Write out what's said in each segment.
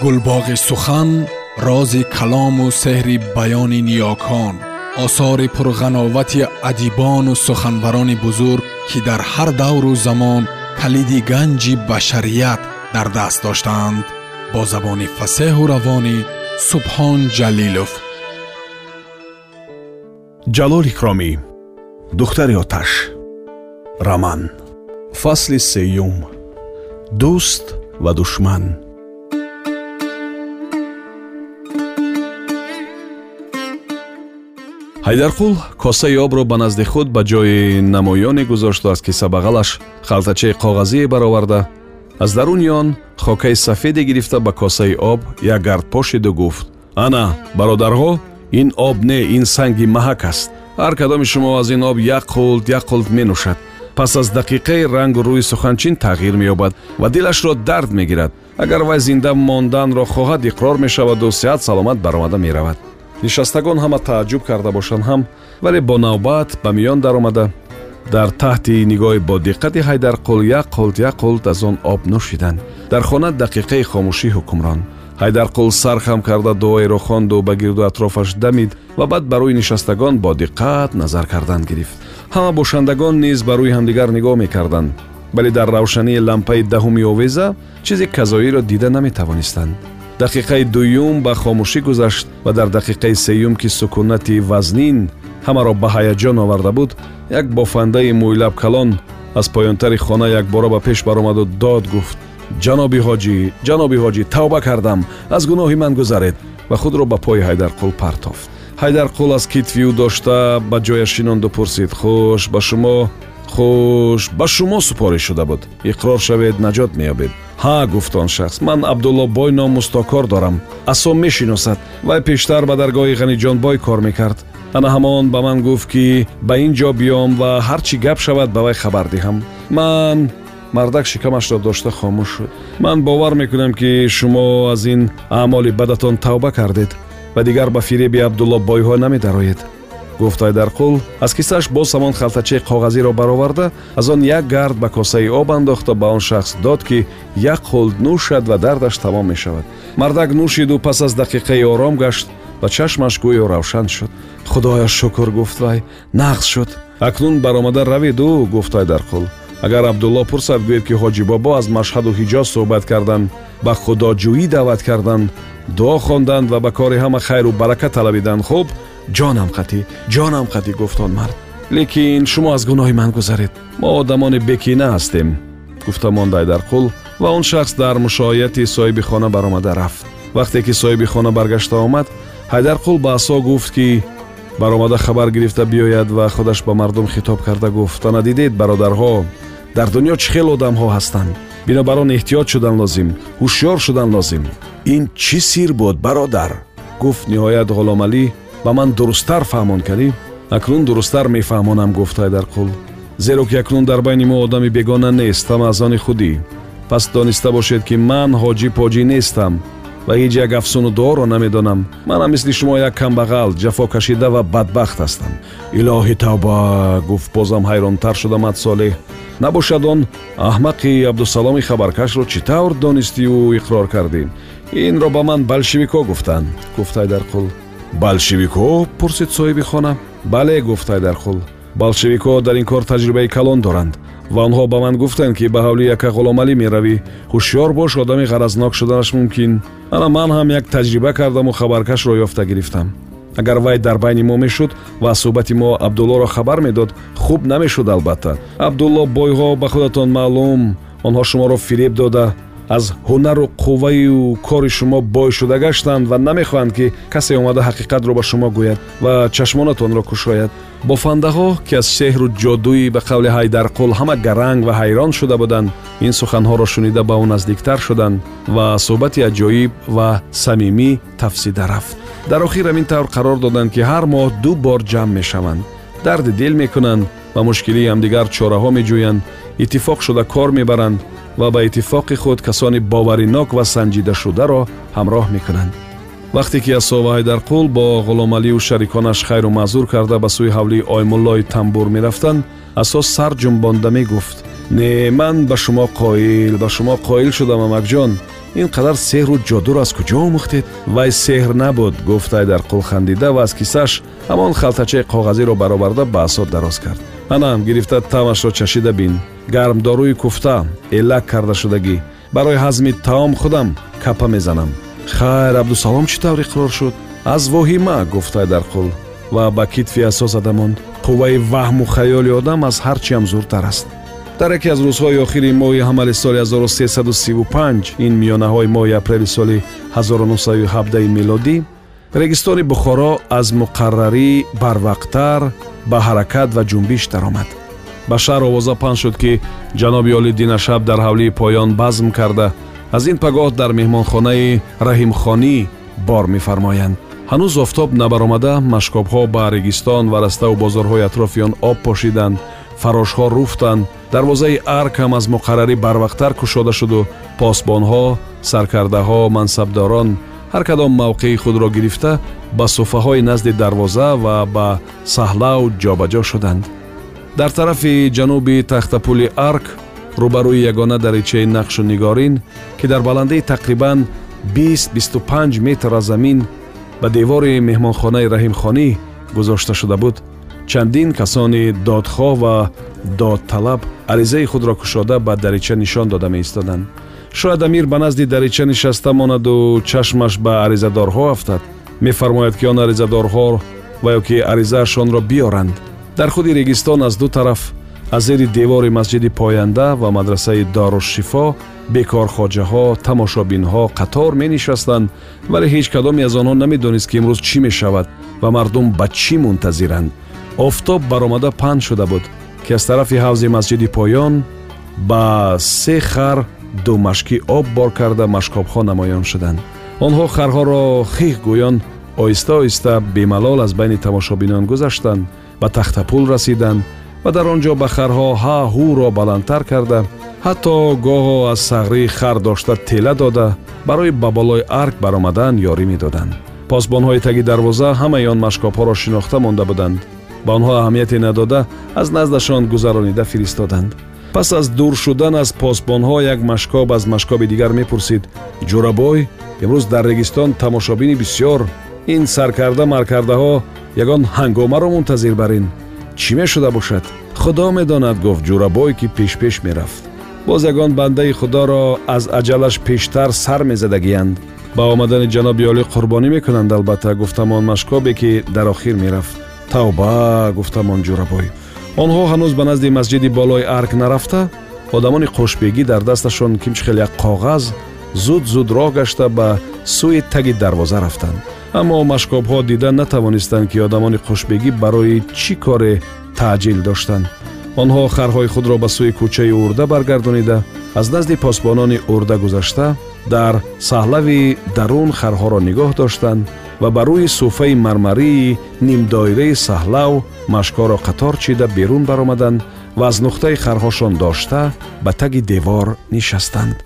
гулбоғи сухан рози калому сеҳри баёни ниёкон осори пурғановати адибону суханбарони бузург ки дар ҳар давру замон калиди ганҷи башарият дар даст доштаанд бо забони фасеҳу равонӣ субҳон ҷалилов. Ҷалол икромӣ духтари оташ раман фасли сеюм. Дӯст ва душман ҳайдарқул косаи обро ба назди худ ба ҷои намоёне гузошту аз кисабағалаш халтачаи коғазие бароварда аз даруни он хокаи сафеде гирифта ба косаи об як гард пошиду гуфт. Ана бародарҳо ин об не ин санги маҳак аст. Ҳар кадоми шумо аз ин об як қулт як қулт менӯшад. Пас аз дақиқаи рангу рӯи суханчин тағйир меёбад ва дилашро дард мегирад. Агар вай зинда монданро хоҳад иқрор мешаваду сеҳат саломат баромада меравад нишастагон ҳама тааҷҷуб карда бошанд ҳам вале бо навбат ба миён даромада. Дар таҳти нигоҳи бодиққати ҳайдарқул як қулт як қулт аз он об нӯшиданд дар хона дақиқаи хомӯшӣ ҳукмрон. Ҳайдарқул сархам карда дуоеро хонду ба гирду атрофаш дамид ва баъд ба рӯи нишастагон бо диққат назар кардан гирифт. Ҳама бошандагон низ ба рӯи ҳамдигар нигоҳ мекарданд. Вале дар равшании лампаи даҳуми овеза чизи казоиро дида наметавонистанд дақиқаи дуюм ба хомӯшӣ гузашт ва дар дақиқаи сеюм ки сукунати вазнин ҳамаро ба ҳаяҷон оварда буд як бофандаи мӯйлаб калон аз поёнтари хона якбора ба пеш баромаду дод гуфт ҷаноби ҳоҷӣ ҷаноби ҳоҷӣ тавба кардам аз гуноҳи ман гузаред ва худро ба пои ҳайдарқул партофт. Ҳайдарқул аз китфи ӯ дошта ба ҷояш шинонду пурсид хуш ба шумо хуш ба шумо супорӣ шуда буд. Иқрор шавед наҷот меёбед ҳа гуфт он шахс ман абдуллобой ном мустокор дорам. Асо мешиносад. Вай пештар ба даргоҳи ғаниҷонбой кор мекард. Ана ҳамон ба ман гуфт ки ба ин ҷо биём ва ҳар чӣ гап шавад ба вай хабар диҳам. Ман мардак шикамашро дошта хомӯш шуд. Ман бовар мекунам ки шумо аз ин аъмоли бадатон тавба кардед ва дигар ба фиреби абдуллобойҳо намедароед гуфт ҳайдарқул аз кисааш боз ҳамон халтачаи коғазиро бароварда аз он як гард ба косаи об андохта ба он шахс дод ки як хулд нӯшад ва дардаш тамом мешавад. Мардак нӯшиду пас аз дақиқаи ором гашт ва чашмаш гӯё равшан шуд. Худоя шукр гуфт вай нағз шуд акнун баромада раведу гуфт ҳайдарқул агар абдулло пурсад гӯед ки ҳоҷи бобо аз машҳаду ҳиҷоз суҳбат карданд ба худоҷӯӣ даъват карданд дуо хонданд ва ба кори ҳама хайру барака талабиданд хуб ҷонам қатӣ ҷонам қатӣ гуфт он мард. Лекин шумо аз гуноҳи ман гузаред. Мо одамони бекина ҳастем гуфта мондай дар қул ва он шахс дар мушояти соҳиби хона баромада рафт. Вақте ки соҳиби хона баргашта омад ҳайдарқул ба асо гуфт ки баромада хабар гирифта биёяд ва худаш ба мардум хитоб карда гуфт. Ана дидед бародарҳо дар дунё чӣ хел одамҳо ҳастанд? Бинобар он эҳтиёт шудан лозим ҳушёр шудан лозим. Ин чӣ сир буд бародар гуфт ниҳоят ғуломалӣ ба ман дурусттар фаҳмон кардӣ? Акнун дурусттар мефаҳмонам гуфт ҳайдарқул зеро ки акнун дар байни мо одами бегона нест ҳама аз они худӣ. Пас дониста бошед ки ман ҳоҷӣ поҷӣ нестам ва ҳеҷ як афсуну дуоро намедонам. Манам мисли шумо як камбағал ҷафокашида ва бадбахт ҳастам. Илоҳи тавба гуфт бозам ҳайронтар шуда мадсолеҳ набошад он аҳмақи абдусаломи хабаркашро чӣ тавр донистию иқрор кардӣ инро ба ман балшевикҳо гуфтанд гуфт ҳайдарқул балшевикҳо пурсид соҳиби хона. Бале гуфт ҳайдарқул балшевикҳо дар ин кор таҷрибаи калон доранд ва онҳо ба ман гуфтанд ки ба ҳавли яка ғуломалӣ меравӣ. Ҳушёр бош одами ғаразнок шуданаш мумкин. Ана ман ҳам як таҷриба кардаму хабаркашро ёфта гирифтам. Агар вай дар байни мо мешуд ва аз суҳбати мо абдуллоро хабар медод хуб намешуд албатта. Абдулло бойҳо ба худатон маълум. Онҳо шуморо фиреб дода аз ҳунару қувваю кори шумо бой шуда гаштанд ва намехоҳанд ки касе омада ҳақиқатро ба шумо гӯяд ва чашмонатонро кушояд. Бофандаҳо ки аз сеҳру ҷодуӣ ба қавли ҳайдарқул ҳама гаранг ва ҳайрон шуда буданд ин суханҳоро шунида ба ӯ наздиктар шуданд ва суҳбати аҷоиб ва самимӣ тафсида рафт. Дар охир ҳамин тавр қарор доданд ки ҳар моҳ ду бор ҷамъ мешаванд. Дарди дил мекунанд ва мушкилии ҳамдигар чораҳо меҷӯянд. Иттифоқ шуда кор мебаранд ва ба иттифоқи худ касони боваринок ва санҷидашударо ҳамроҳ мекунанд. Вақте ки асо ва ҳайдарқул бо ғуломалию шариконаш хайру маъзур карда ба сӯи ҳавлии оймуллои тамбур мерафтанд асо сар ҷумбонда мегуфт не ман ба шумо қоил ба шумо қоил шудам амакҷон ин қадар сеҳру ҷодуро аз куҷо омӯхтед? Вай сеҳр набуд гуфт айдарқул хандида ва аз кисаш ҳамон халтачаи коғазиро бароварда ба асод дароз кард. Анам гирифта тамашро чашида бин. Гармдоруи куфта элак кардашудагӣ. Барои ҳазми таом худам капа мезанам хайр абдусалом чӣ тавр иқрор шуд? Аз воҳима гуфт айдарқул ва ба китфи асо зада монд қувваи ваҳму хаёли одам аз ҳар чиам зуртар аст дар яке аз рӯзҳои охири моҳи ҳамали соли 1335 ин миёнаҳои моҳи апрели соли 1917 милодӣ регистони бухоро аз муқаррарӣ барвақттар ба ҳаракат ва ҷунбиш даромад. Ба шаҳр овоза паҳн шуд ки ҷаноби оли динашаб дар ҳавлии поён базм карда аз ин пагоҳ дар меҳмонхонаи раҳимхонӣ бор мефармоянд. Ҳанӯз офтоб набаромада машкобҳо ба регистон ва раставу бозорҳои атрофи он об пошиданд фарошҳо руфтанд дарвозаи арк ҳам аз муқаррарӣ барвақттар кушода шуду. Посбонҳо саркардаҳо мансабдорон ҳар кадом мавқеи худро гирифта ба суфаҳои назди дарвоза ва ба саҳлав ҷобаҷо шуданд. Дар тарафи ҷануби тахтапули арк рӯбарӯи ягона даричаи нақшу нигорин ки дар баландии тақрибан 20-25 метр аз замин ба девори меҳмонхонаи раҳимхонӣ гузошта шуда буд чандин касони додхоҳ ва додталаб аризаи худро кушода ба дарича нишон дода меистоданд. Шояд амир ба назди дарича нишаста монаду чашмаш ба аризадорҳо афтад мефармояд ки он аризадорҳо ва ё ки аризаашонро биёранд. Дар худи регистон аз ду тараф аз зери девори масҷиди поянда ва мадрасаи дарушшифо бекорхоҷаҳо тамошобинҳо қатор менишастанд вале ҳеҷ кадоме аз онҳо намедонист ки имрӯз чӣ мешавад ва мардум ба чӣ мунтазиранд офтоб баромада паҳн шуда буд ки аз тарафи ҳавзи масҷиди поён ба се хар ду машки об бор карда машкобҳо намоён шуданд. Онҳо харҳоро хих гӯён оҳиста оҳиста бемалол аз байни тамошобинон гузаштанд ба тахтапул расиданд ва дар он ҷо ба харҳо ҳа ҳуро баландтар карда ҳатто гоҳо аз сағри хар дошта тела дода барои ба болои арк баромадан ёрӣ медоданд. Посбонҳои таги дарвоза ҳамаи он машкобҳоро шинохта монда буданд ба онҳо аҳамияте надода аз наздашон гузаронида фиристоданд. Пас аз дур шудан аз посбонҳо як машкоб аз машкоби дигар мепурсид. Ҷурабой имрӯз дар регистон тамошобини бисьёр. Ин саркарда маркардаҳо ягон ҳангомаро мунтазир барин. Чӣ мешуда бошад? Худо медонад гуфт ҷурабой ки пешпеш мерафт. Боз ягон бандаи худоро аз аҷалаш пештар сар мезадагиянд. Ба омадани ҷаноби олӣ қурбонӣ мекунанд албатта гуфтамон машкобе ки дар охир мерафт тавба гуфтамон ҷурабой онҳо ҳанӯз ба назди масҷиди болои арк нарафта одамони қошбегӣ дар дасташон кимчихел як коғаз зуд зуд роҳ гашта ба сӯи таги дарвоза рафтанд аммо машкобҳо дида натавонистанд ки одамони қошбегӣ барои чӣ коре таъҷил доштанд онҳо харҳои худро ба сӯи кӯчаи урда баргардонида аз назди посбонони урда гузашта дар саҳлави дарун харҳоро нигоҳ доштанд ва ба рӯи суфаи мармарии нимдоираи саҳлав машкоро қатор чида берун баромаданд ва аз нухтаи харҳошон дошта ба таги девор нишастанд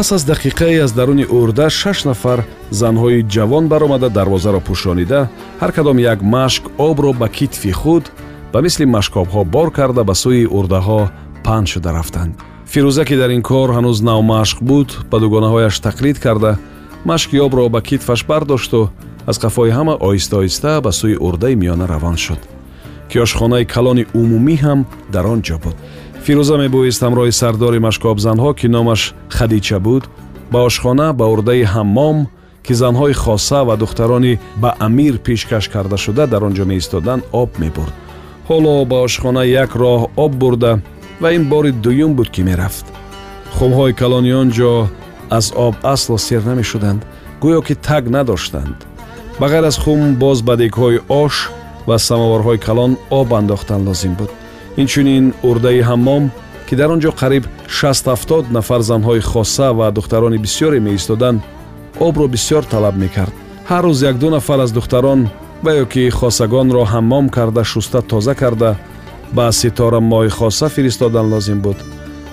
пас аз дақиқае аз даруни урда шаш нафар занҳои ҷавон баромада дарвозаро пӯшонида ҳар кадом як машк обро ба китфи худ ба мисли машкобҳо бор карда ба сӯи урдаҳо паҳн шуда рафтанд. Фирӯза ки дар ин кор ҳанӯз навмашқ буд ба дугонаҳояш тақлид карда машки обро ба китфаш бардошту аз қафои ҳама оҳиста оҳиста ба сӯи урдаи миёна равон шуд. Киёшхонаи калони умумӣ ҳам дар он ҷо буд фирӯза мебоист ҳамроҳи сардори машкобзанҳо ки номаш хадича буд ба ошхона ба урдаи ҳаммом ки занҳои хоса ва духтарони ба амир пешкаш кардашуда дар он ҷо меистоданд об мебурд. Ҳоло ба ошхона як роҳ об бурда ва ин бори дуюм буд ки мерафт. Хумҳои калони он ҷо аз об асло сер намешуданд гӯё ки так надоштанд. Ба ғайр аз хум боз ба дегҳои ош ва самоварҳои калон об андохтан лозим буд инчунин урдаи ҳаммом ки дар он ҷо қариб 670 нафар занҳои хоса ва духтарони бисьёре меистоданд обро бисьёр талаб мекард. ҳар рӯз якду нафар аз духтарон ва ё ки хосагонро ҳаммом карда шуста тоза карда ба ситора моҳи хоса фиристодан лозим буд.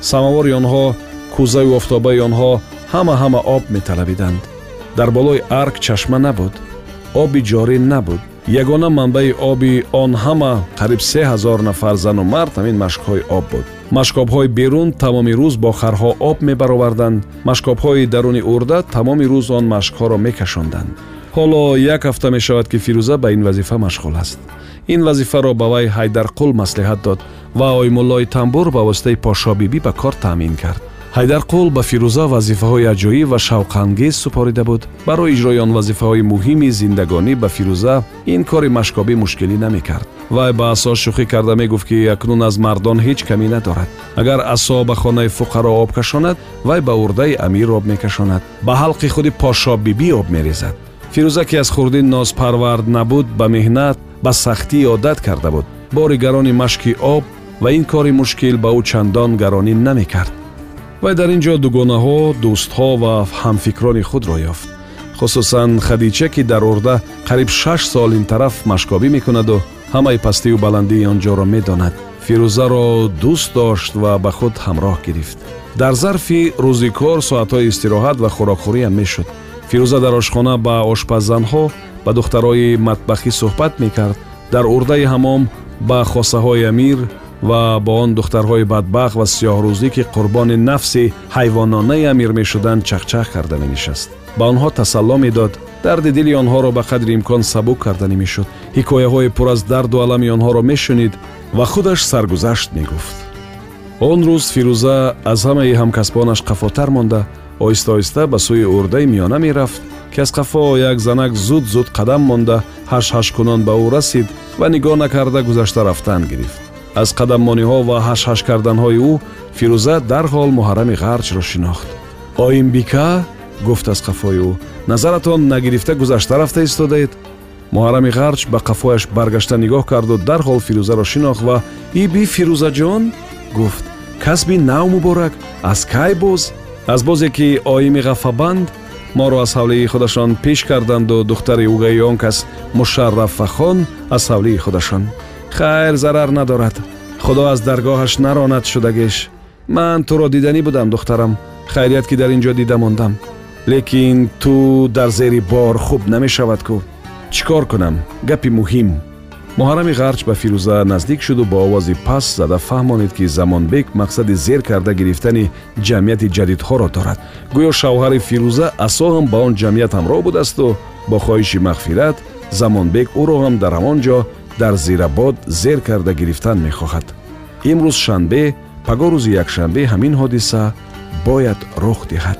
самовори онҳо кӯзаю офтобаи онҳо ҳама ҳама об металабиданд. дар болои арк чашма набуд оби ҷорӣ набуд ягона манбаи оби он ҳама қариб се ҳазор нафар зану мард ҳамин машкҳои об буд. Машкобҳои берун тамоми рӯз бо харҳо об мебароварданд. Машкобҳои даруни урда тамоми рӯз он машкҳоро мекашонданд. Ҳоло як ҳафта мешавад ки фирӯза ба ин вазифа машғул аст. Ин вазифаро ба вай ҳайдарқул маслиҳат дод ва оймуллои тамбур ба воситаи пошобибӣ ба кор таъмин кард ҳайдарқул ба фирӯза вазифаҳои аҷоиб ва шавқангез супорида буд. Барои иҷрои он вазифаҳои муҳими зиндагонӣ ба фирӯза ин кори машкобӣ мушкилӣ намекард. Вай ба асо шӯхӣ карда мегуфт ки акнун аз мардон ҳеҷ камӣ надорад. Агар асо ба хонаи фуқаро об кашонад вай ба урдаи амир об мекашонад. Ба ҳалқи худи пошобибӣ об мерезад. Фирӯза ки аз хурдӣ нозпарвард набуд ба меҳнат ба сахтӣ одат карда буд. Бори гарони машки об ва ин кори мушкил ба ӯ чандон гаронӣ намекард вай дар ин ҷо дугонаҳо дӯстҳо ва ҳамфикрони худро ёфт. Хусусан хадича ки дар урда қариб шаш сол ин тараф машкобӣ мекунаду ҳамаи пастию баландии он ҷоро медонад. Фирӯзаро дӯст дошт ва ба худ ҳамроҳ гирифт. Дар зарфи рӯзи кор соатҳои истироҳат ва хӯрокхӯриам мешуд. Фирӯза дар ошхона ба ошпаззанҳо ба духтарои матбахӣ суҳбат мекард. Дар урдаи ҳамом ба хосаҳои амир ва бо он духтарҳои бадбахт ва сиёҳрӯзӣ ки қурбони нафси ҳайвононаи амир мешуданд чахчах карда менишаст ба онҳо тасалло медод дарди дили онҳоро ба қадри имкон сабук карданӣ мешуд ҳикояҳои пур аз дарду алами онҳоро мешунид ва худаш саргузашт мегуфт. Он рӯз фирӯза аз ҳамаи ҳамкасбонаш қафотар монда. Оҳиста оҳиста ба сӯи урдаи миёна мерафт ки аз қафо як занак зуд зуд қадам монда. Ҳашҳашкунон ба ӯ расид ва нигоҳ накарда гузашта рафтан гирифт аз қадаммониҳо ва ҳашҳаш карданҳои ӯ фирӯза дарҳол муҳаррами ғарчро шинохт. Оимбика гуфт аз қафои ӯ назаратон нагирифта гузашта рафта истодаед муҳаррами ғарч ба қафояш баргашта нигоҳ карду дарҳол фирӯзаро шинохт ва иби фирӯзаҷон гуфт касби нав муборак аз кай боз? Аз бозе ки оими ғафабанд моро аз ҳавлии худашон пеш карданду духтари угаи он кас мушаррафахон аз ҳавлии худашон хайр зарар надорад. Худо аз даргоҳаш наронад шудагеш. Ман туро диданӣ будам духтарам. Хайрият ки дар ин ҷо дида мондам. Лекин ту дар зери бор хуб намешавад кӯ чӣ кор кунам? Гапи муҳим. Муҳаррами ғарч ба фирӯза наздик шуду бо овози паст зада фаҳмонид ки замонбек мақсади зер карда гирифтани ҷамъияти ҷадидҳоро дорад. Гӯё шавҳари фирӯза асо ҳам ба он ҷамъият ҳамроҳ будасту. Бо хоҳиши мағфират замонбек ӯро ҳам дар ҳамон ҷо дар зирабод зер карда гирифтан мехоҳад. Имрӯз шанбе паго рӯзи якшанбе ҳамин ҳодиса бояд рух диҳад